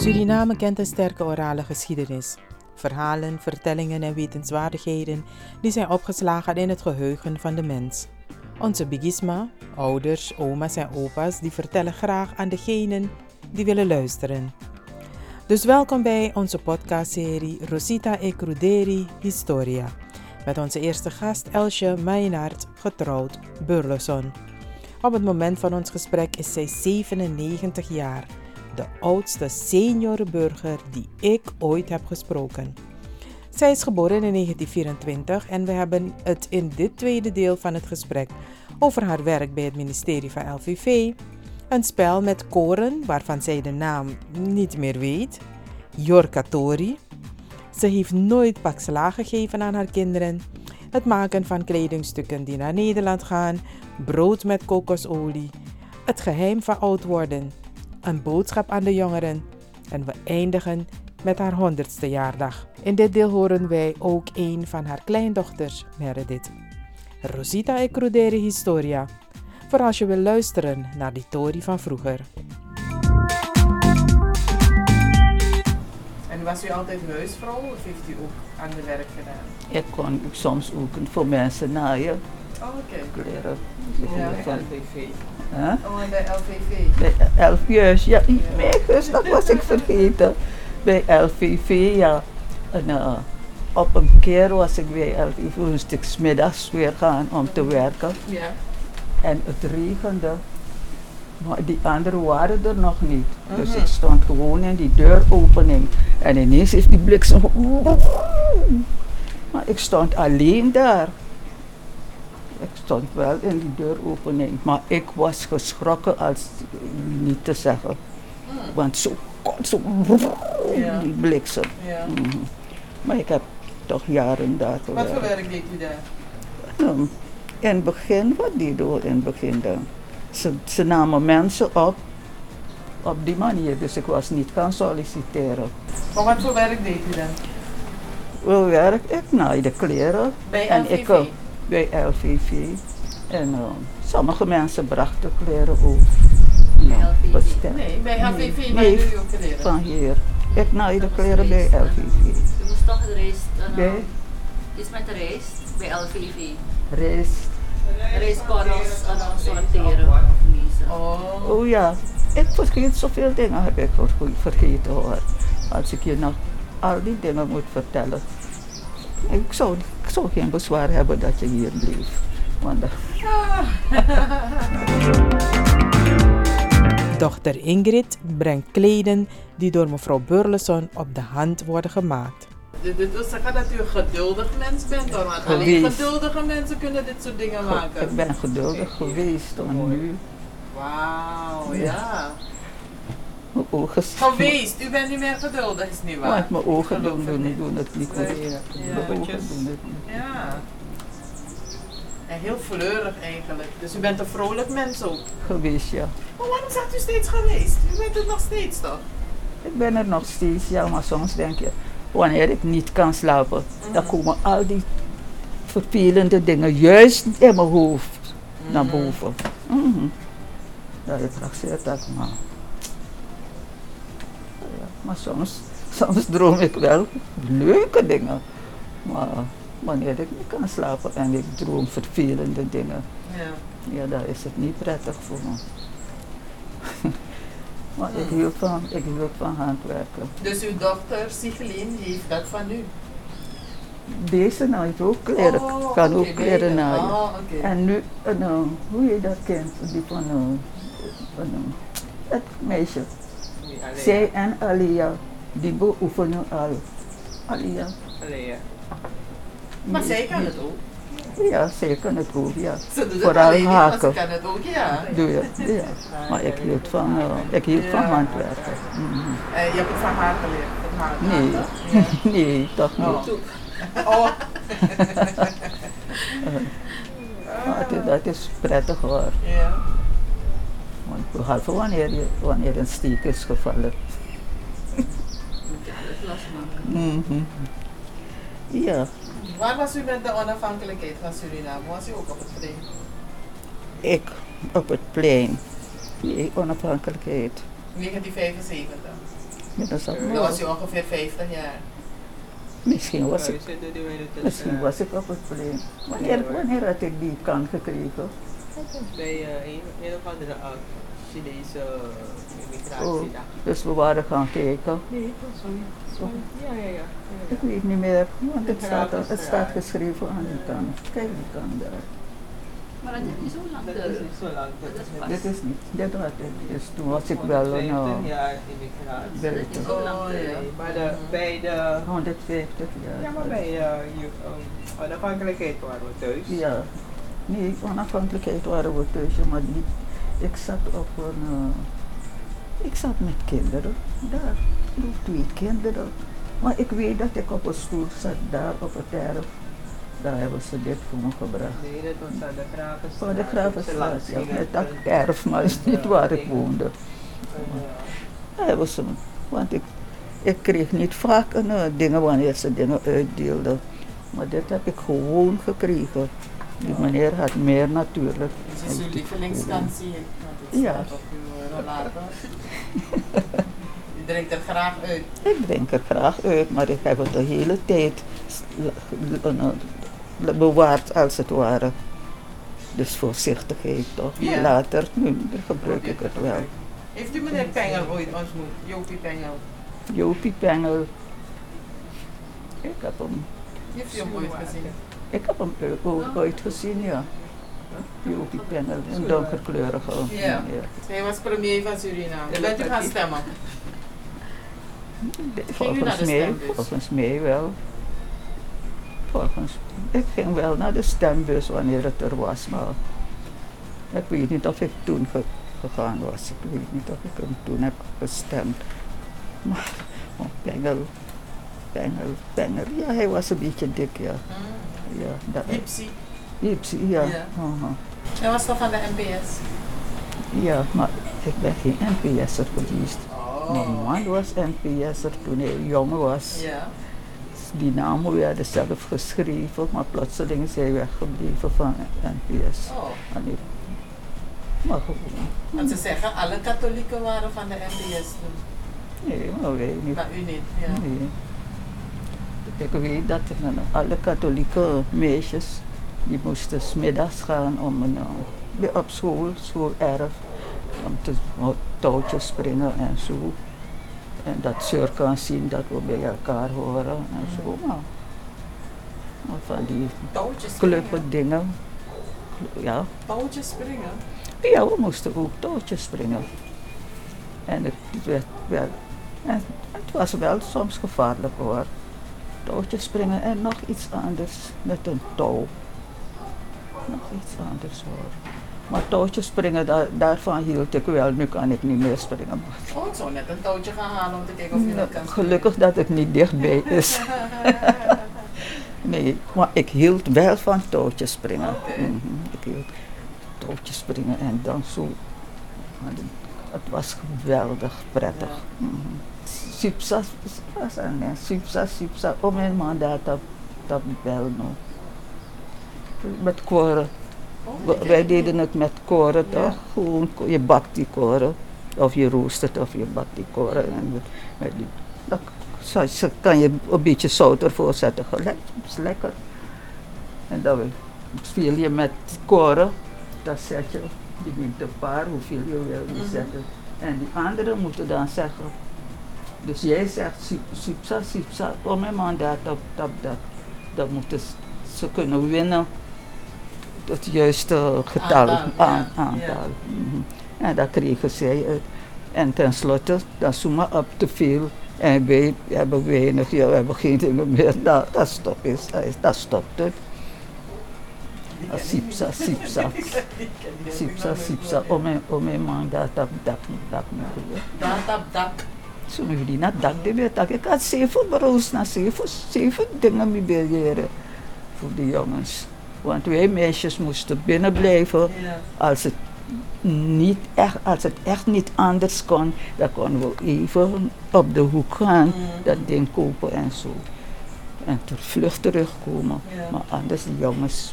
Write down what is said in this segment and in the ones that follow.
Suriname kent een sterke orale geschiedenis. Verhalen, vertellingen en wetenswaardigheden die zijn opgeslagen in het geheugen van de mens. Onze bigisma, ouders, oma's en opa's, die vertellen graag aan degenen die willen luisteren. Dus welkom bij onze podcastserie Rosita e Cruderi Historia. Met onze eerste gast Elsje Meijnaert, getrouwd Burleson. Op het moment van ons gesprek is zij 97 jaar, de oudste seniorenburger die ik ooit heb gesproken. Zij is geboren in 1924 en we hebben het in dit tweede deel van het gesprek over haar werk bij het ministerie van LVV, een spel met koren waarvan zij de naam niet meer weet, Jorkatori. Ze heeft nooit pak gegeven aan haar kinderen, het maken van kledingstukken die naar Nederland gaan, brood met kokosolie, het geheim van oud worden, een boodschap aan de jongeren en we eindigen met haar honderdste jaardag. In dit deel horen wij ook een van haar kleindochters, Meredith. Rosita e Crudere Historia, voor als je wil luisteren naar die Tori van vroeger. En was u altijd huisvrouw of heeft u ook aan de werk gedaan? Ik kon soms ook voor mensen naaien, Oh, oké. kleren. Ja, Van- LVV. Hè? Oh, en bij LVV. Bij ja, meegus, dat was ik vergeten. Bij LVV, ja. En, eh, op een keer was ik bij LVV, moest ik weer gaan om te werken. Ja. En het regende. Maar die anderen waren er nog niet. Dus Mhm. ik stond gewoon in die deuropening. En ineens is die bliksem. Maar ik stond alleen daar. Ik stond wel in die deuropening. Maar ik was geschrokken als niet te zeggen. Want zo kon zo. Ja. Die bliksem. ja. Mhm. Maar ik heb toch jaren daar Wat voor gewerkt. werk deed u daar? Nou, in het begin, wat deden we in het begin dan? Ze, ze namen mensen op op die manier, dus ik was niet gaan solliciteren. Maar wat voor werk deed u dan? Hoe werk ik? Nou, de kleren. Bij en LVV? ik bij LVV. En eh, sommige mensen brachten kleren ook. Nou, LVV? bestemd. Nee, bij LVV Nee, bij nee, ook kleren. Van hier. Ik naaide kleren bij LVV. Je moest toch de rijst, ano, Bij iets met de rijst bij LVV. Rijst. Rijstkorrels ano, sorteren of lezen. Oh. Oh ja, ik vergeet zoveel dingen heb ik ver- vergeten hoor. Als ik je nog al die dingen moet vertellen. Ik zou, ik zou geen bezwaar hebben dat je hier bleef. Want dat- Dochter Ingrid brengt kleden die door mevrouw Burleson op de hand worden gemaakt. Dit wil zeggen dat u een geduldig mens bent hoor, want alleen geduldige mensen kunnen dit soort dingen ik maken. ben geduldig geweest en nu Wauw, ja. Mijn ogen. Geweest, u bent niet meer geduldig, is niet waar? Want mijn ogen doen, het doen, doen het niet goed. Nee. Ja, Mijn ogen netjes. doen het niet. Ja. En heel fleurig eigenlijk. Dus u bent een vrolijk mens ook. Geweest ja. Maar waarom zegt u steeds geweest? U bent het nog steeds toch? Ik ben er nog steeds, ja, maar soms denk je, wanneer ik niet kan slapen, dan komen al die vervelende dingen juist in mijn hoofd naar boven. Mhm. Ja, je trakteert dat, maar. Maar soms, soms droom ik wel leuke dingen. Maar wanneer ik niet kan slapen en ik droom vervelende dingen, Ja. ja, dan is het niet prettig voor me. maar ik hield van, ik hield van handwerken. Dus uw dochter Sigelien heeft dat van u? Deze naait ook kleren, Oh, kan ook kleren beide. naaien. Oh. En nu, eh, hoe je dat kent, die van eh, een, een, het meisje. Zij en Alia, die beoefenen al. Alia. Alleen. Maar zij kan het ook. Ja, zij kan het ook, ja. Ze doet het Vooral ze haken. kan het ook, ja. Doe je, ja. Maar ik hield van, eh, ik hield van handwerken. Mhm. Eh, je hebt het van haar geleerd, het haar Nee, nee, toch niet. Oh. oh. Maar het- dat is prettig hoor. Ja. Behalve wanneer, je, wanneer een steek is gevallen. Moet je alles losmaken. Mhm. Ja, Waar was u met de onafhankelijkheid van Suriname? Was u ook op het plein? ik op het plein. Nee, onafhankelijkheid. 1975. Midden zat Dan was u ongeveer 50 jaar. Misschien was ik, misschien was ik op het plein. Wanneer, wanneer had ik die kan gekregen? bij eh, een, een of andere oud Chinese immigratie. Oh. Dus we waren gaan kijken. Nee, was zo. Ja, ja, ja. ja, Ik weet niet meer, want het staat, het staat geschreven aan die kant. Kijk die kant daar. Maar dat is niet zo lang Dat is niet zo lang. Dat is pas. Dit is niet, dit was het. Dus toen was ik wel een 150 uh, jaar immigratie. Dat is niet zo lang Oh, maar de, bij de, 150 jaar. ja, maar bij uh, je, um, onafhankelijkheid waren we thuis. Ja. Nee, onafhankelijkheid waren we thuis, maar niet. Ik zat op een. eh, ik zat met kinderen. Daar. Twee kinderen. Maar ik weet dat ik op een stoel zat daar op het erf. Daar hebben ze dit voor me gebracht. Nee, dat was aan de Gravenstraat. Voor de Gravenstraat, ja. Met dat erf, maar is niet waar ik woonde. Daar hebben ze me. Want ik, ik kreeg niet vaak een, eh, dingen wanneer ze dingen uitdeelden. Maar dit heb ik gewoon gekregen. Die meneer had meer natuurlijk. Dit is uw het Ja. op uw rollator. U drinkt er graag uit. Ik drink er graag uit, maar ik heb het de hele tijd l- bewaard als het ware. Dus voorzichtigheid toch. Ja. Later nu gebruik ik het wel. Heeft u meneer Pengel ooit ontmoet? Jopie Pengel. Jopie Pengel. Ik heb hem, Heeft u hem ooit gezien? Ik heb hem o- o- ooit gezien, ja. Jopie Pengel, een donkerkleurige Ja. meneer. Hij was premier van Suriname. Ja, Bent u gaan stemmen? Volgens mij, volgens mij wel. Volgens, ik ging wel naar de stembus wanneer het er was, maar ik weet niet of ik toen ge- gegaan was. Ik weet niet of ik hem toen heb gestemd. Maar oh, Pengel, Pengel, Pengel, ja, hij was een beetje dik, ja. Hmm. Ja dat, Ipsy. Ipsy, ja. Ja. Hij was toch van de NPS? Ja, maar ik ben geen NPS'er geweest. Mijn Oh. man was NPS'er toen hij jong was. Ja. Die namen werden zelf geschreven, maar plotseling is hij weggebleven van NPS. Oh. En ik- Maar gewoon, Want ze zeggen alle katholieken waren van de NPS toen. nee, maar wij niet. Maar u niet. Ja. Nee. Ik weet dat alle katholieke meisjes, die moesten 's middags gaan om een, eh, op school, schoolerf, om te touwtjes springen en zo. En dat zeur kan zien dat we bij elkaar horen en zo. Maar, maar van die kluppen dingen. Ja. Touwtjes springen. ja, we moesten ook touwtjes springen. En het, werd wel, en het was wel soms gevaarlijk hoor. Touwtjes springen en nog iets anders met een touw. Nog iets anders hoor. Maar touwtjes springen, daar, daarvan hield ik wel. Nu kan ik niet meer springen. Oh, ik zou net een touwtje gaan halen om te kijken of u dat kan Gelukkig dat het niet dichtbij is. Nee, maar ik hield wel van touwtjes springen. Oké. Mhm, Ik hield touwtjes springen en dan zo. Het was geweldig prettig. Ja. Mhm. Sipsa, nee, sipsa, sipsa, om mijn mandaat op, op bel nog. Met koren. Oh, Wij deden het met koren Ja. toch? Gewoon, je bakt die koren. Of je roostert of je bakt die koren. En met- met die, dan kan je een beetje zout ervoor zetten. Gelijk, is lekker. En dan speel je met koren. Dan zet je, je neemt een paar, hoeveel je wil je Mhm. zetten. En die anderen moeten dan zeggen. Dus jij zegt sipsa, sipsa, om mijn mandaat op dat, dat. Dan moeten ze- kunnen winnen het juiste getal, Aantal, ja, aan- aantal. Mhm. En dat kregen zij uit. En tenslotte, dat maar op te veel. En wij hebben weinig, ja, we hebben geen dingen meer. Dat, dat stopt is, dat stopt het. Sipsa, sipsa, sipsa, sipsa, om mijn, om mijn man dat, dat, dat, dat moet doen. Dat de weer. Ik had zeven bureaus naar zeven, zeven dingen mee biljeren voor de jongens. Want wij meisjes moesten binnen blijven. Als het, niet echt, als het echt niet anders kon, dan konden we even op de hoek gaan, dat ding kopen en zo. En ter vlucht terugkomen. Maar anders, die jongens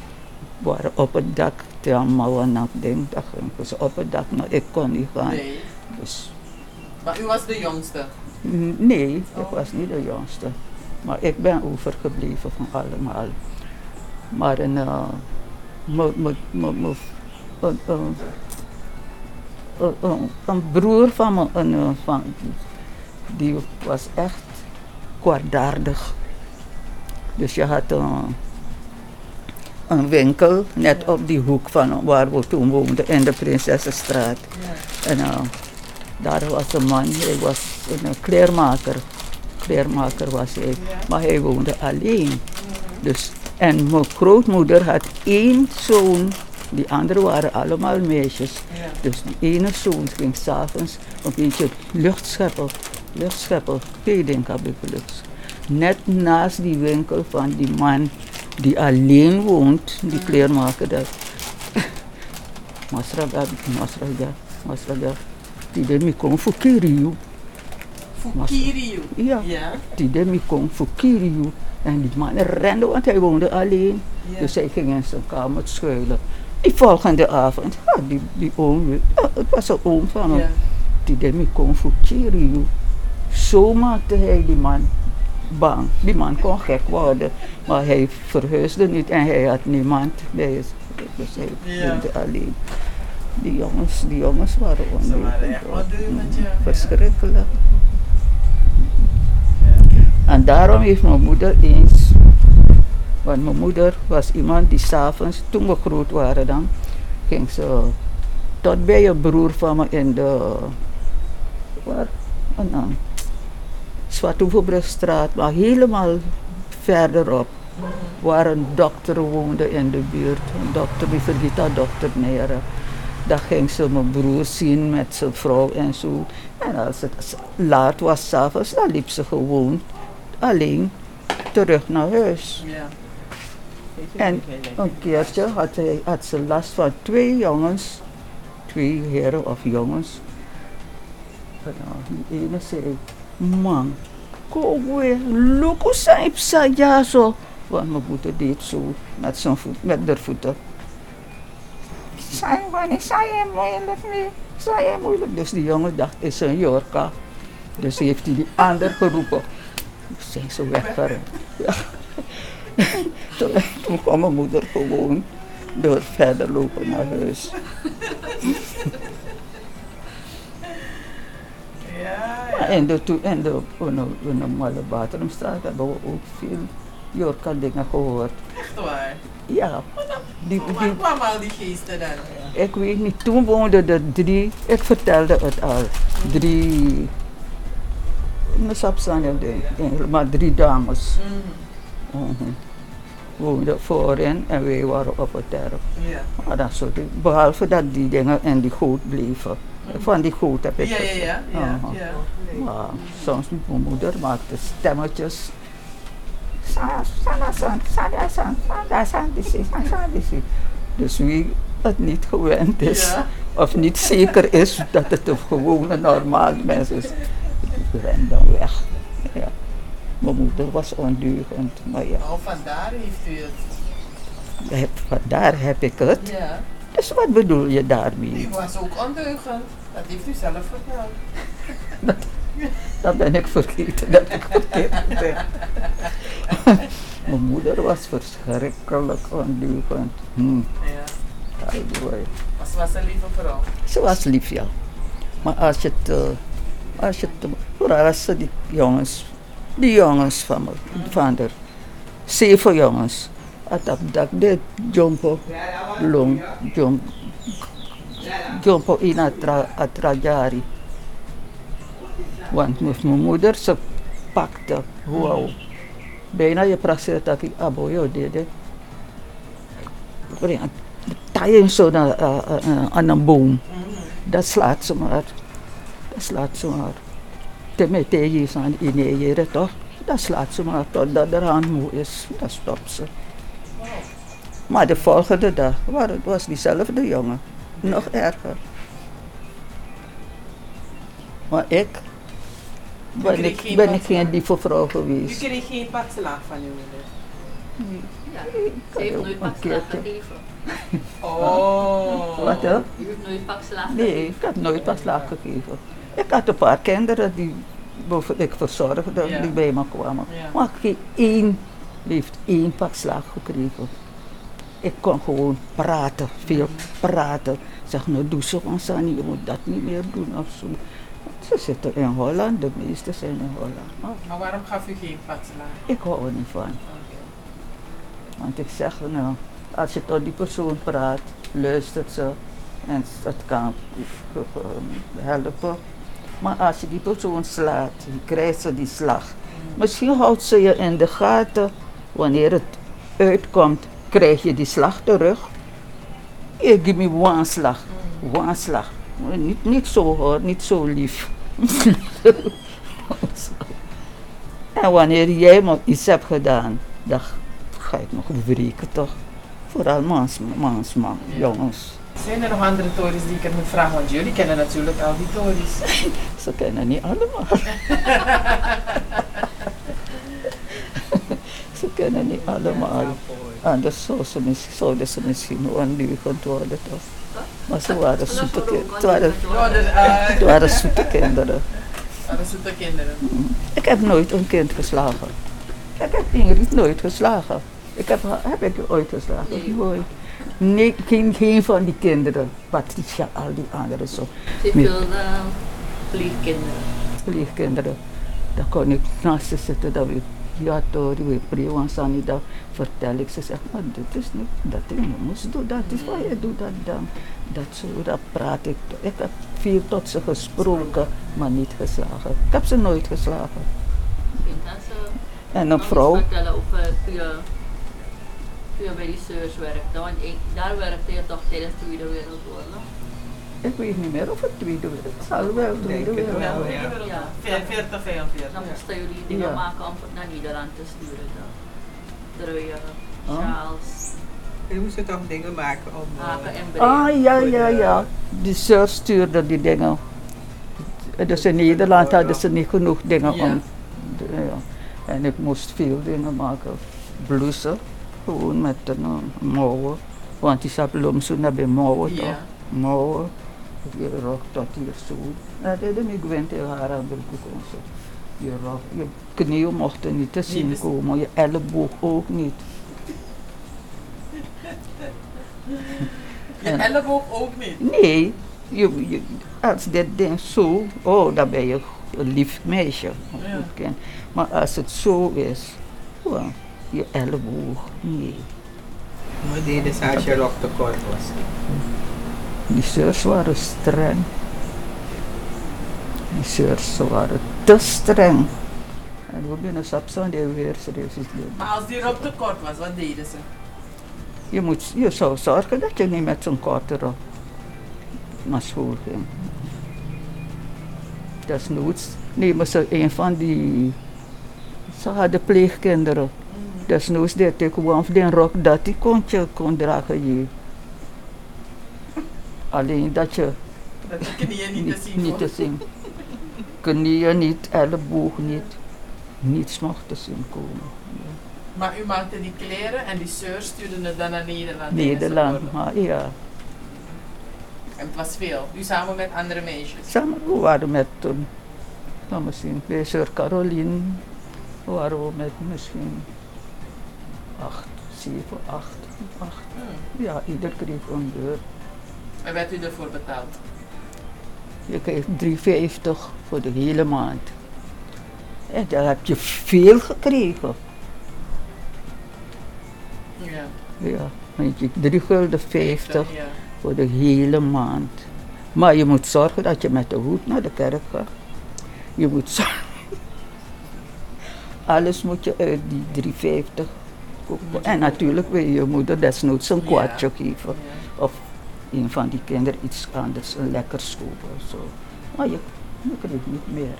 waren op het dak, te allemaal een ding, dan gingen ze op het dak, maar ik kon niet gaan. Dus Maar u was de jongste? Nee, ik was niet de jongste. Maar ik ben overgebleven van allemaal. Maar een, eh, een, een, broer van me, een, eh, van, die was echt kwaadaardig. Dus je had een, een winkel net op die hoek van waar we toen woonden in de Prinsessenstraat. En eh, daar was een man, hij was een kleermaker. Kleermaker was hij, maar hij woonde alleen. Dus, en mijn grootmoeder had één zoon, die anderen waren allemaal meisjes. Dus die ene zoon ging s'avonds een beetje lucht scheppen. Lucht scheppen, heb ik. Net naast die winkel van die man die alleen woont, die kleermaker daar. Masraga, Masraga, Masraga. Die kon voor Kiriu. Fukiriu. Ja, Ja? me kon voor Kiriu. En die man rende, want hij woonde alleen. Ja. Dus hij ging in zijn kamer schuilen. Die volgende avond, ja, die, die oom, ja, het was een oom van hem. Ja. Me kon voor Kiriu. Zo maakte hij die man bang. Die man kon gek worden, maar hij verhuisde niet en hij had niemand bij zich. Dus hij woonde alleen. Die jongens, die jongens waren ja. Verschrikkelijk. En daarom heeft mijn moeder eens, want mijn moeder was iemand die s'avonds, toen we groot waren dan, ging ze tot bij een broer van me in de, waar, een naam, Zwartoeverbrugstraat, maar helemaal verderop, waar een dokter woonde in de buurt, een dokter, die vergeet dat dokter Nere. Dan ging ze mijn broer zien met zijn vrouw en zo. En als het laat was s'avonds, dan liep ze gewoon alleen terug naar huis. Ja. En een keertje had, hij, had ze last van twee jongens, twee heren of jongens. En, uh, die ene zei, man, kom weer, look hoe zij ja zo. Want mijn moeder deed zo met, zijn voet, met haar voeten. Zij, wanneer zei je moeilijk mee? Zei je moeilijk? Dus die jongen dacht, het is een Jorka. Dus heeft hij die ander geroepen. Dus zijn ze weggerend. Ja. Toen, toen kwam mijn moeder gewoon door verder lopen naar huis. Ja, Maar in de, in de, in de, in de Mallebaterumstraat hebben we ook veel Jorka dingen gehoord. echt waar. Ja, die, Waar die, kwamen al die geesten dan? Ik weet niet, toen woonden er drie, ik vertelde het al, drie, maar drie dames Mhm. mhm, woonden voorin en wij waren op het. Ja. Maar dat soort dingen. Behalve dat die dingen in die goot bleven. Van die goot heb ik Ja, ja, ja. ja. Maar soms niet. Mijn moeder maakte stemmetjes. Sa- sana san, sana san, sana san, disi, sana disi. Dus wie het niet gewend is, Ja. of niet zeker is dat het een gewone normaal mens is, rent dan weg. Ja. Mijn moeder was ondeugend, maar ja, Oh, vandaar heeft u het. heb- vandaar heb ik het. Ja. Dus wat bedoel je daarmee? U was ook ondeugend. Dat heeft u zelf verteld. Dat ben ik vergeten dat ik verkeerd ben. Mijn moeder was verschrikkelijk ondeugend. Hm. Ja. Maar ze was een lieve vrouw. Ze was lief, ja. Maar als je het, eh, als je het, vooral als ze die jongens, die jongens van me, van er, zeven jongens, at dat dat de jumpo, long, jumpo in atra, atrajari. Want mijn moeder, ze pakte, wow. Bijna je praat dat ik aboyo deed. Zo eh, eh, eh, aan een boom. Dat slaat ze maar. Dat slaat ze maar. Temete is aan ineren toch? Dat slaat ze maar totdat de hand moe is. Dat stopt ze. Maar de volgende dag was het was diezelfde jongen. Nog erger. Maar ik ben ik, ben ik geen lieve vrouw geweest. kreeg geen pakslaag van moeder. Ja. Ik Ze heeft nooit pakslaag gegeven. Oh. Wat hè? U heeft nooit pakslaag Nee, gegeven. ik had nooit pas slaag gegeven. Ik had een paar kinderen die boven ik verzorgde, Ja. die bij me kwamen. Ja. Maar geen één heeft één pak slaag gekregen. Ik kon gewoon praten, veel praten. Zeg, nou doe zo van Sani, je moet dat niet meer doen of zo. Ze zitten in Holland, de meeste zijn in Holland. Maar Maar waarom gaf u geen patslaag? ik hou er niet van. Want ik zeg, nou, als je tot die persoon praat, luistert ze en het kan eh, helpen. Maar als je die persoon slaat, krijgt ze die slag. Misschien houdt ze je in de gaten. Wanneer het uitkomt, krijg je die slag terug. Je geeft me one slag. One slag. Niet, niet zo hoor, niet zo lief. en wanneer jij iets hebt gedaan, dan ga ik nog wreken toch. Vooral mans, mans man, Ja. jongens. Zijn er nog andere tories die ik er moet vragen? Want jullie kennen natuurlijk al die tories. Ze kennen niet allemaal. ze kennen niet allemaal. Anders zou ze misschien, zouden ze misschien ondeugend worden toch. Maar ze waren zoete kinderen. Het waren, Ja, eh, het waren zoete kinderen. zoete kinderen. Ik heb nooit een kind geslagen. Ik heb Ingrid nooit geslagen. Ik heb, heb ik ooit geslagen? Nee. Nooit. Nee, geen, geen van die kinderen. Patricia, al die anderen zo. Ze Nee. veel uh, pleegkinderen. pleegkinderen. Dan kon ik naast ze zitten, dat we, ja toch, we prewan sani, dan vertel ik ze, zeg maar, dit is niet, dat je moest doen, dat is wat je doet, dat dan. Dat zo, dat praat ik. Ik heb veel tot ze gesproken, maar niet geslagen. Ik heb ze nooit geslagen. En een vrouw, vertellen over je bij die zeurs werkte. Want ik, daar werkte je toch tijdens de Tweede Wereldoorlog. ik weet niet meer of het tweede wereld, het zal wel tweede het wel, wereld. ja. Ja. 40, 45. Dan moesten jullie dingen Ja. maken om het naar Nederland te sturen. Dan. Druien, Oh. sjaals, Je moest toch dingen maken om... eh, en breken. Ah ja, ja, ja. Die zus stuurde die dingen. Dus in Nederland hadden ze niet genoeg dingen Ja. om. Ja. En ik moest veel dingen maken. Blouses, gewoon met een uh, mouwen. Want die zo naar bij mouwen toch? Ja. Mouwen. Je rok tot hier zo. Dat deed ik wint in haar aan de. Je rok, je knieën mochten niet te zien komen, je elleboog ook niet. Je En- elleboog ook niet. Nee, je, je, als dit ding zo, oh, dan ben je een lief meisje. Ja. Maar als het zo is, je elleboog, nee. Wat deden ze als je rok te kort was? Die zeurs waren streng. Die zeurs waren te streng. En we binnen Sapsan die weer serieus. Maar als die rok te kort was, wat deden ze? Je, moet, je zou zorgen dat je niet met zo'n korte rok naar school ging. Desnoods nemen ze een van die. Ze hadden pleegkinderen. Desnoods deed ik gewoon die rok dat die kon je kon dragen. Je. Alleen dat je Dat de knieën niet, te zien niet te zien. Knieën niet, elleboog niet. Niets mocht te zien komen. Maar u maakte die kleren en die zeur stuurde het dan naar Nederland. Nederland, maar ja. En het was veel. U samen met andere meisjes. Samen, we waren met, um, laat me zien, bij Sir Caroline waren we met misschien acht, zeven, acht, acht. Hmm. Ja, ieder kreeg een deur. En werd u ervoor betaald? Je krijgt 3,50 voor de hele maand. En dan heb je veel gekregen. Ja. Ja, want je 3 gulden 50 Ja. voor de hele maand. Maar je moet zorgen dat je met de hoed naar de kerk gaat. Je moet zorgen. Alles moet je uit die 350 kopen. En natuurlijk wil je moeder desnoods een kwartje geven. Of een van die kinderen iets anders, een lekkers kopen of zo. Maar je, je krijgt niet meer.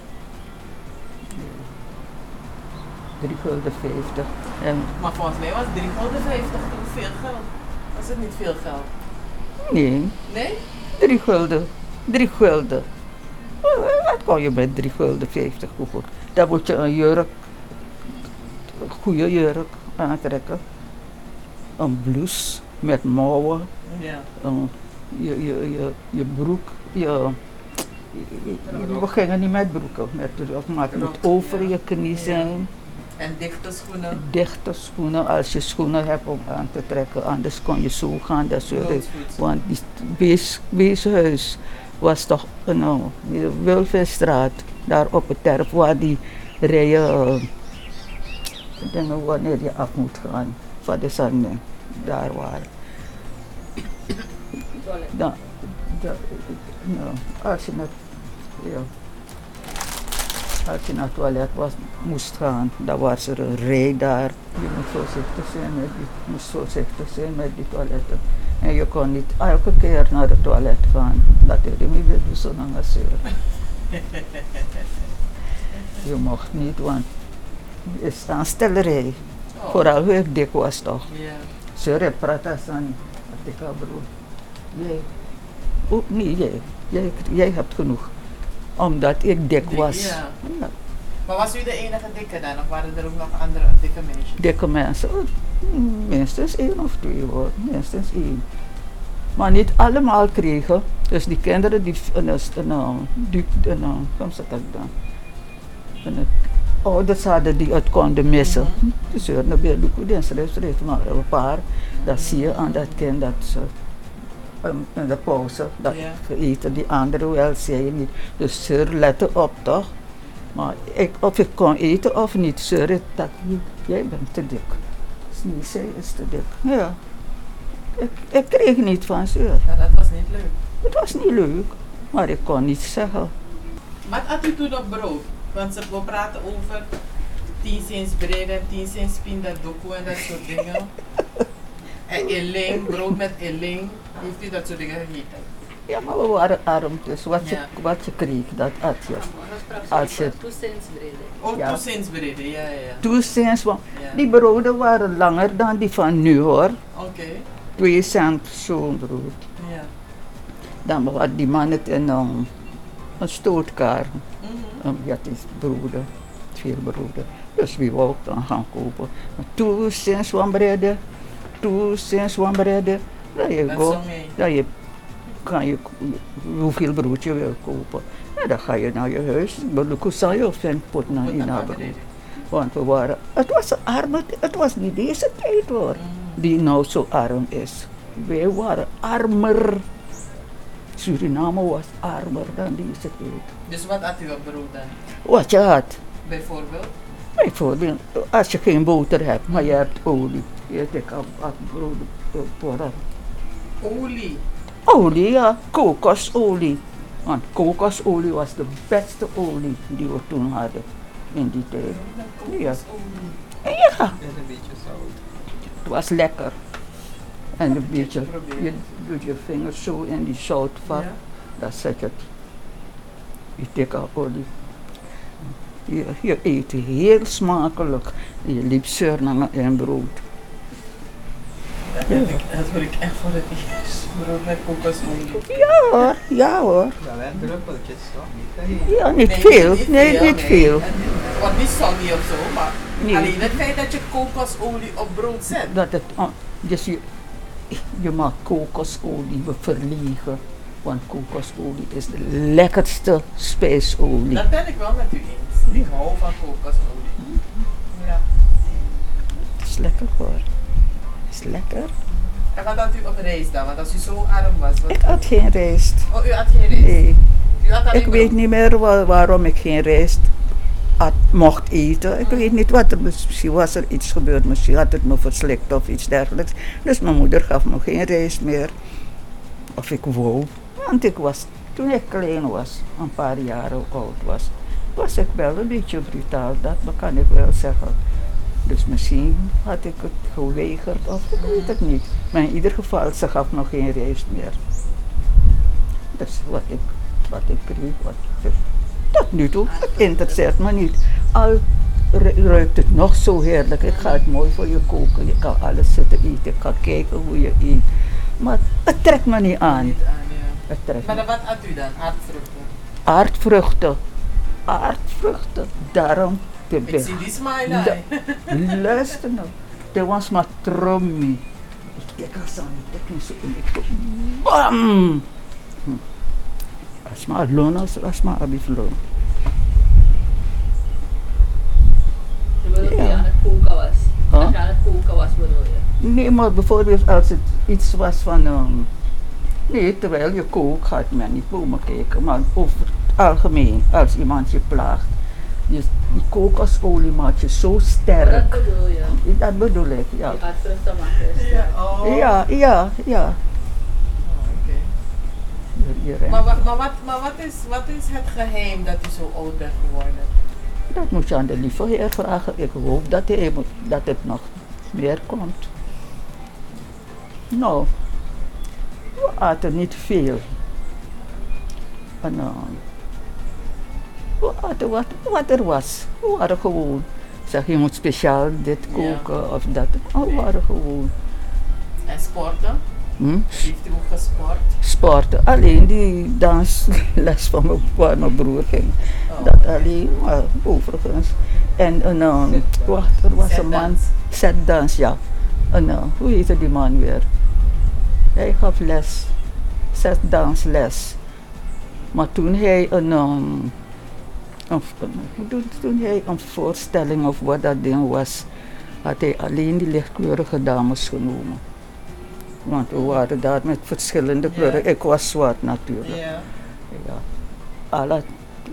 3 gulden 50. En Maar volgens mij was 350 toen veel geld. Was het niet veel geld? nee, Nee? 3 gulden. 3 gulden. Wat kon je met 3 gulden 50 kopen? Dan moet je een jurk, een goede jurk aantrekken. Een blouse met mouwen. Ja. een- je, je, je, je broek, je, We gingen niet met broeken, met maar het moet over je knie zijn. En dichte schoenen. Dichte schoenen, als je schoenen hebt om aan te trekken, anders kon je zo gaan. Dat soort. Want die wees, weeshuis was toch nou, de Wilfenstraat, daar op het terp waar die rijen, eh, dingen wanneer je af moet gaan van de zanden, daar waren. Dan, da, nou, als je naar, ja, als je naar het toilet was, moest gaan, dan was er een rij daar. Je moest voorzichtig zijn met die, moest voorzichtig zijn met die toiletten. En je kon niet elke keer naar het toilet gaan. Dat je niet doet zo lang. Je mocht niet, want je staat stellerij. Oh. Vooral hoe ik dik was toch. Ja. Zure prata san atika broer. Jij, ook niet jij. jij. Jij hebt genoeg. Omdat ik dik Dik, was. ja. Ja, Maar was u de enige dikke dan? Of waren er ook nog andere dikke meisjes? dikke mensen. Minstens één of twee hoor. Minstens één. Maar niet allemaal kregen. Dus die kinderen die, uh, die, ik dan? En, uh, ouders hadden die het konden missen. Dus er naar de die schreef, schreef maar een paar. Dat zie je aan dat kind dat ze um, in de pauze dat eten, die anderen wel zei je niet. Dus sir, let op toch? Maar ik, of ik kon eten of niet, sir, dat. Jij bent te dik. Is niet, zij is te dik. Ja. Ik, ik kreeg niet van sir. Ja, dat was niet leuk. Het was niet leuk, maar ik kon niet zeggen. Wat had u toen op brood? Want ze praten over 10 cents bread en 10 cents pindadoku en dat soort dingen. En eling, brood met eling. Heeft u dat soort dingen gegeten? Ja, maar we waren arm, dus wat je, Ja. wat je kreeg, dat at je. Als je-. Oh, Ja. 2 cents bread, ja, ja, sinds, want Ja. die broden waren langer dan die van nu hoor. Oké, Twee cent zo'n brood. ja. Dan had die man het in um, een stootkar. Broeden, veel broeden. Dus wie wou dan gaan kopen. Maar Two cents one bread, two cents one bread. Je Dat go. zo mee. Dan je, kan je hoeveel brood je wil kopen. En dan ga je naar je huis. Maar zou je vindt pot naar in dat haar brood. Want we waren, het was arme, het was niet deze tijd hoor, Mhm. die nou zo arm is. Wij waren armer. Suriname was armer dan deze tijd. Dus wat had u op brood dan? Wat je had, Bijvoorbeeld? bijvoorbeeld, als je geen boter hebt, maar je hebt olie. Je had had brood. Olie. Olie, ja, kokosolie. Want kokosolie was de beste olie die we toen hadden in die tijd. Ja. Ja, En een beetje zout. Het was lekker. En een beetje, je doet je vingers zo in die zoutvat, Ja. dan zet je het, die dikke olie. Je, je eet heel smakelijk. Je liep surnamen en brood. Dat, heb ik, dat wil ik echt voor het eerst. Brood met kokosolie. Ja hoor, ja hoor. Ja, wij druppeltjes toch? Niet Ja, niet veel. Nee, niet veel. En Het wordt niet of zo, maar Nee. alleen het feit dat je kokosolie op brood zet. Dat het, dus je, je mag kokosolie verliegen. Want kokosolie is de lekkerste spijsolie. Dat ben ik wel met u eens. Ik hou van kokosolie. Ja. Het is lekker hoor. Het is lekker. En wat had u op reis dan? Want als u zo arm was. Wat... Ik had geen rijst. Oh, u had geen reis? Nee. U had alleen Ik weet niet meer wa- waarom ik geen rijst had, mocht eten. Ik weet niet wat er. Misschien was er iets gebeurd. Misschien had het me verslikt of iets dergelijks. Dus mijn moeder gaf me geen rijst meer. Of ik wou. Want ik was, toen ik klein was, een paar jaren oud was, was ik wel een beetje brutaal. Dat kan ik wel zeggen. Dus misschien had ik het geweigerd of ik weet het niet. Maar in ieder geval, ze gaf nog geen rijst meer. Dus wat ik, wat ik kreeg, wat dus tot nu toe, het interesseert me niet. Al ru- ruikt het nog zo heerlijk, ik ga het mooi voor je koken, je kan alles zitten eten, ik ga kijken hoe je eet. Maar het trekt me niet aan. Niet aan, ja. Het trekt Maar dan wat had u dan? Aardvruchten? Aardvruchten, aardvruchten, daarom Ik zie die smile. Luister nou, dat was maar trommy. Ik kijk als aan, zo in, ik zo, bam! Hm. Als maar loon, als, Ja. koken was. Huh? Als je aan het koken was bedoel je. Nee, maar bijvoorbeeld als het iets was van... ehm, nee, terwijl je kookt gaat men niet bomen kijken. Maar over het algemeen, als iemand je plaagt. Je, die kokosolie maakt je zo Maar dat sterk. bedoel je. Dat bedoel ik, ja. Je gaat rustig maken. Ja, oh. Ja, ja, ja. Maar, wa- maar, wat, maar wat, is, wat is het geheim dat u zo oud bent geworden? Dat moet je aan de lieve heer vragen. Ik hoop dat, hij, dat het nog meer komt. Nou, we aten niet veel. En, eh, we aten wat, wat er was. We waren gewoon. Zeg, je moet speciaal dit Ja. koken of dat. We waren gewoon. En sporten? Hm? Heeft u ook gesport? Sporten. Alleen die dansles van mijn, waar mijn broer ging. Oh. Dat alleen, maar overigens. En een, uh, wacht, er was een man, Setdans. ja. En, uh, hoe heette die man weer? Hij gaf les, setdansles. Maar toen hij een, um, een, een- toen, toen hij een voorstelling of wat dat ding was, had hij alleen die lichtkleurige dames genomen. Want we waren daar met verschillende kleuren. Ik was zwart natuurlijk. Ja. Ja. Alle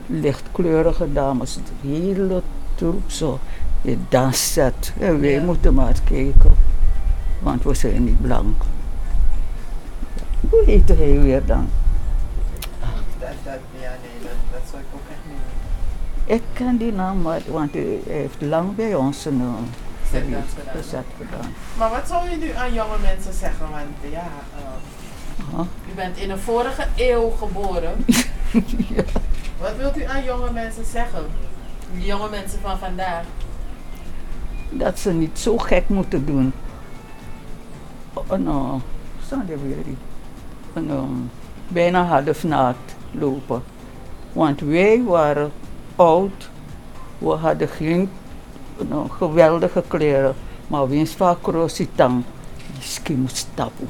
lichtkleurige dames, de hele troep zo. Je danszet. En wij moeten maar kijken, want we zijn niet blank. Hoe heette hij weer dan? Dat, dat, ja, nee, dat, dat zou ik ook echt niet Ik ken die naam, want hij heeft lang bij ons een uh, gedaan. gezet gedaan. Maar wat zou je nu aan jonge mensen zeggen? Want ja, eh, Aha. u bent in de vorige eeuw geboren. Ja. Wat wilt u aan jonge mensen zeggen? Die jonge mensen van vandaag. Dat ze niet zo gek moeten doen. Oh, nou, staan er weer die. En, um, bijna half naakt lopen. Want wij waren oud, we hadden geen nou, geweldige kleren, maar winst van krositang, die ski moest stappen.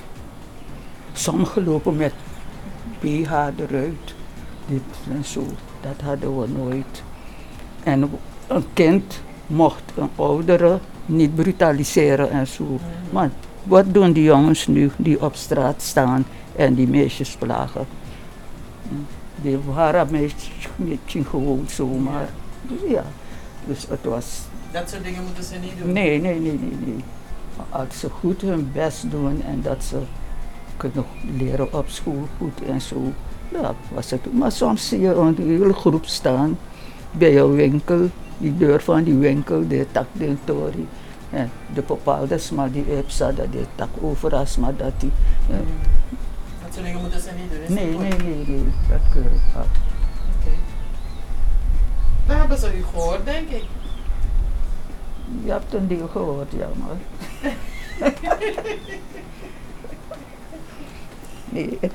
Sommigen lopen met BH eruit, dit en zo, dat hadden we nooit. En een kind mocht een oudere niet brutaliseren en zo. Maar wat doen die jongens nu die op straat staan en die meisjes plagen? Die waren meisjes gewoon zomaar. Ja, dus het was. Dat soort dingen moeten ze niet doen. Nee, nee, nee, nee, nee. Als ze goed hun best doen en dat ze kunnen leren op school goed en zo, ja, was het. Maar soms zie je een hele groep staan bij een winkel, die deur van die winkel, de tak de tori. En de bepaalde maar die epsa, dat die tak overal, maar dat die. ja. Dat soort dingen moeten ze niet doen. Nee, niet nee, nee, nee, dat keur ik af. Oké. Dat hebben ze u gehoord, denk ik. Je hebt een deel gehoord, ja, maar. nee,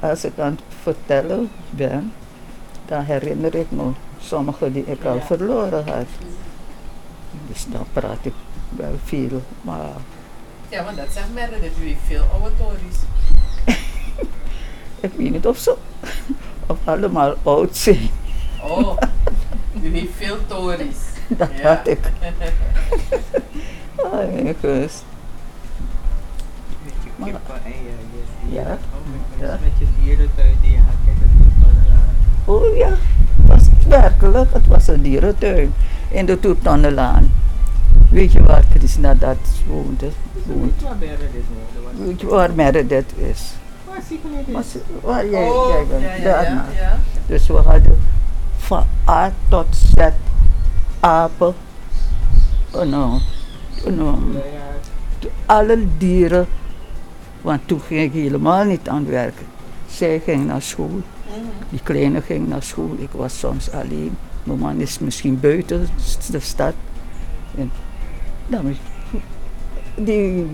Als ik aan het vertellen ben, dan herinner ik me sommige die ik al verloren had. Dus dan praat ik wel veel, maar Ja, want dat zegt Meredith. U heeft veel oude tories. ik weet niet of ze of allemaal oud zijn. Oh, u heeft veel tories. Dat Ja. had ik. Ah, ik wist. Met je kippen en je, je Ja. Oh, Ja. met je dierentuin die je gaat Torrelaan. Oh ja, was werkelijk, het was een dierentuin in de Toertonnenlaan. Weet je waar Krishna dat woonde? woont? Weet je waar Meredith woonde? Weet je waar Meredith is? Waar jij, oh, jij bent, ja. Dus we hadden van A tot Z apen, en, en, um, Ja, ja. alle dieren. Want toen ging ik helemaal niet aan het werken. Zij ging naar school. Die kleine ging naar school, ik was soms alleen. Mijn man is misschien buiten de stad. En dan, die,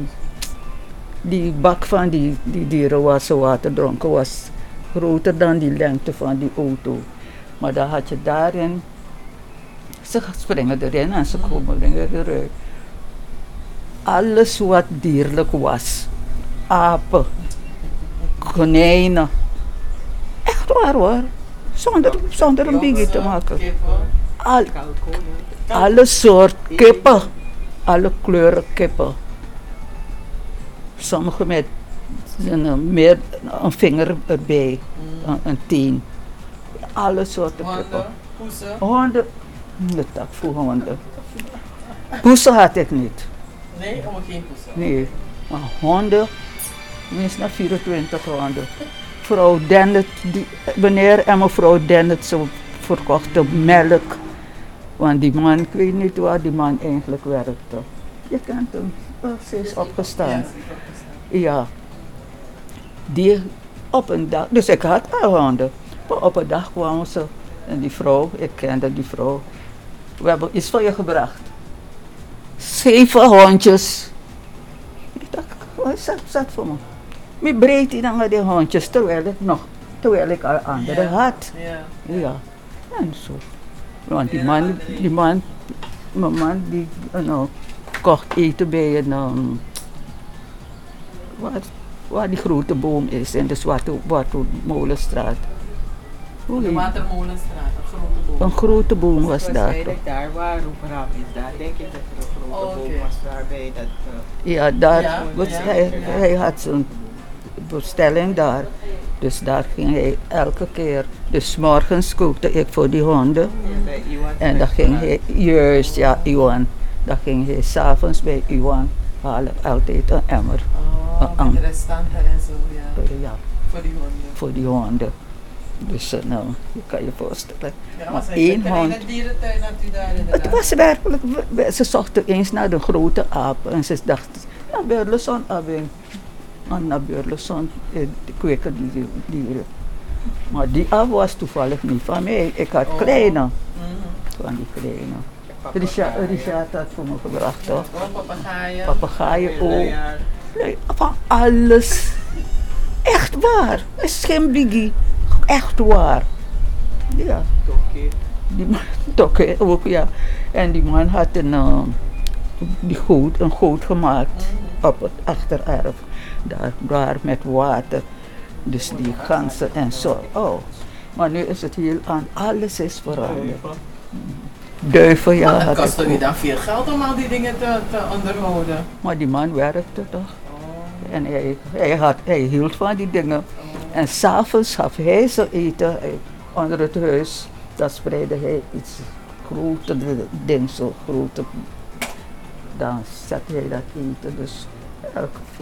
die bak van die, die dieren waar ze water dronken was groter dan die lengte van die auto. Maar dan had je daarin, ze springen erin en ze komen eruit. Alles wat dierlijk was, apen, konijnen. Echt waar hoor. Zonder, zonder een biggie te maken. Al, ja. alle soort kippen. Alle kleuren kippen. Sommige met een, meer, een vinger erbij. Een, een teen. Alle soorten. Honden, poesen. Honden. Dat voor honden. Poesen had ik niet. Nee, om geen poesen. Nee. Maar honden. Minstens 24 honden. Vrouw Dennet, die, meneer en mevrouw Dennet, ze verkochten melk. Want die man, ik weet niet waar die man eigenlijk werkte. Je kent hem. Oh, ze is opgestaan. Ja. Die op een dag, dus ik had al honden. Op een dag kwamen ze en die vrouw, ik kende die vrouw. We hebben iets voor je gebracht. Zeven hondjes. Ik dacht, wat is dat, dat voor me? Me breed die dan met die hondjes terwijl ik nog, terwijl ik al andere Ja. had. Ja. Ja, en zo. Want die man, die man, mijn man die eh, nou, kocht eten bij een, ehm, waar, waar die grote boom is in de Zwarte, Zwarte Molenstraat. Hoe De Watermolenstraat, een grote boom. Een grote boom was daar. toch? Daar waar Roeperham is, daar denk ik dat er een grote Oh, boom was daarbij. Dat, eh, Ja, daar, Ja, was ja, hij, ja. hij had zo'n bestelling daar. Dus daar ging hij elke keer. Dus morgens kookte ik voor die honden. En dan ging hij, juist ja, Iwan. Dan ging hij s'avonds bij Iwan halen altijd een emmer. Oh, Ah, met de restanten en zo, ja. Ja, Voor die honden. voor die honden. Dus eh, nou, je kan je voorstellen. Ja, Maar één hond. dierentuin had u daar inderdaad. Het was werkelijk, we- we- ze zochten eens naar de grote aap en ze dachten, ja, Burleson abing. En naar Burleson eh, kweken die die dieren. Maar die aap was toevallig niet van mij. Ik had Oh. kleine, Mhm. van die kleine. Richard, Richard had voor me gebracht, toch? Oh, papegaaien. Papegaaien ook. Van alles. Echt waar. Het is geen biggie. Echt waar. Ja. Tokkie. Die man, toch hè, ook ja. En die man had een, eh, die goot, een goot gemaakt op het achtererf. Daar, daar met water. Dus die ganzen en zo. Oh. Maar nu is het heel aan. Alles is veranderd. Duiven. Ja. Maar het had kostte ook. dan veel geld om al die dingen te, te onderhouden. Maar die man werkte toch. Oh. En hij, hij, had, hij hield van die dingen. En s'avonds gaf hij ze eten onder het huis. Dan spreidde hij iets groter ding, zo groter. Dan zette hij dat eten. Dus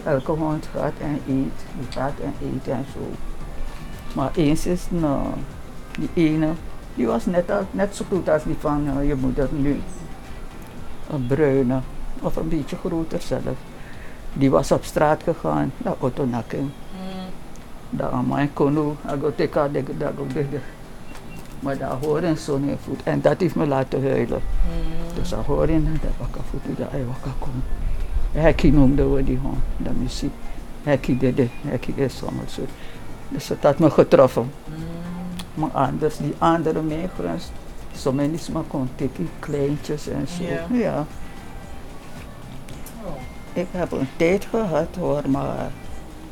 elke, hond gaat en eet. Die gaat en eet en zo. Maar eens is nou, die ene, die was net, net zo goed als die van eh, je moeder nu. Een bruine, of een beetje groter zelf. Die was op straat gegaan, naar Otonaking. Mm. Daar aan mijn kono, dag op de Maar daar horen zo'n voet. En dat heeft me laten huilen. Mm. Dus daar horen dat ik voet daar hij wakka kom. Hekkie noemden we die hond, de muziek. Hekkie de de, hekkie is allemaal zo. Dus dat had me getroffen. Mm. Maar anders, die andere migrants, zo mensen maar kon tikkie, kleintjes en zo. Ja. ja. Oh. Ik heb een tijd gehad hoor, maar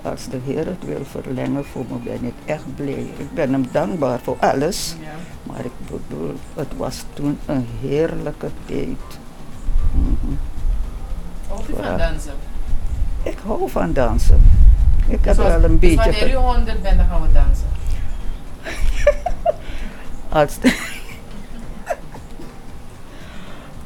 als de Heer het wil verlengen voor me ben ik echt blij. Ik ben hem dankbaar voor alles, Ja. maar ik bedoel, het was toen een heerlijke tijd. Houdt u van dansen? Ik hou van dansen. Ik heb Dus wel een dus beetje. wanneer u 100 bent, dan gaan we dansen. Als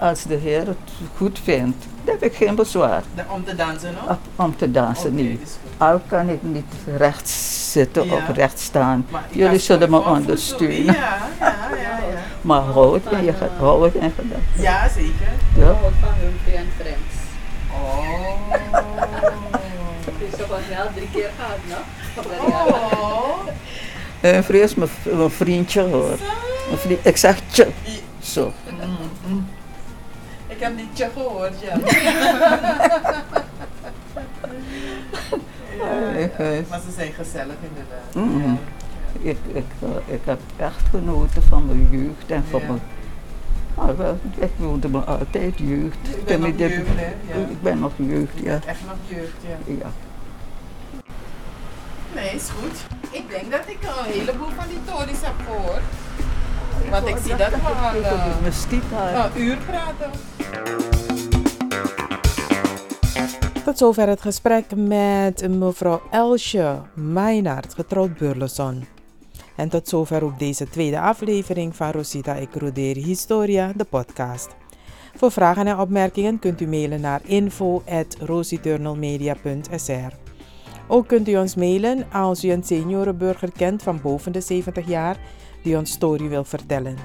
als de Heer het goed vindt, dan heb ik geen bezwaar om te dansen, no? op- om te dansen. Niet. is. Al kan ik niet recht zitten Ja. of recht staan. Ik Jullie zullen me ondersteunen. Ja, ja, ja, ja. Maar hou het in je hou in je gedachten. Ja, zeker. Ja. Van Humphrey en Friends. Oh. Is toch wel drie keer gehad, no? Oh. En vrees mijn v- mijn vriendje hoor. Mijn vriend, ik zeg tje. Zo. Mm. Ik heb die tje gehoord, ja. Ik, ja. eh, Maar ze zijn gezellig inderdaad. Ja. Ik, ik, eh, ik heb echt genoten van mijn jeugd en van Ja. mijn. Nou, wel, ik wilde me altijd jeugd. Ik ben nog jeugd, hè? Ja. Ik ben nog jeugd, ja. Echt nog jeugd, ja. ja. Nee, is goed. Ik denk dat ik een heleboel van die tories heb gehoord. Want ik zie dat we al eh, een uur praten. Tot zover het gesprek met mevrouw Elsje Meijnaert, getrouwd Burleson. En tot zover ook deze tweede aflevering van Rosita Ik Rodeer Historia, de podcast. Voor vragen en opmerkingen kunt u mailen naar info.rositurnalmedia.sr. Ook kunt u ons mailen als u een seniorenburger kent van boven de 70 jaar die ons story wil vertellen.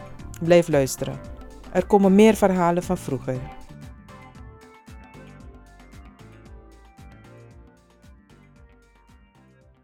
Blijf luisteren. Er komen meer verhalen van vroeger.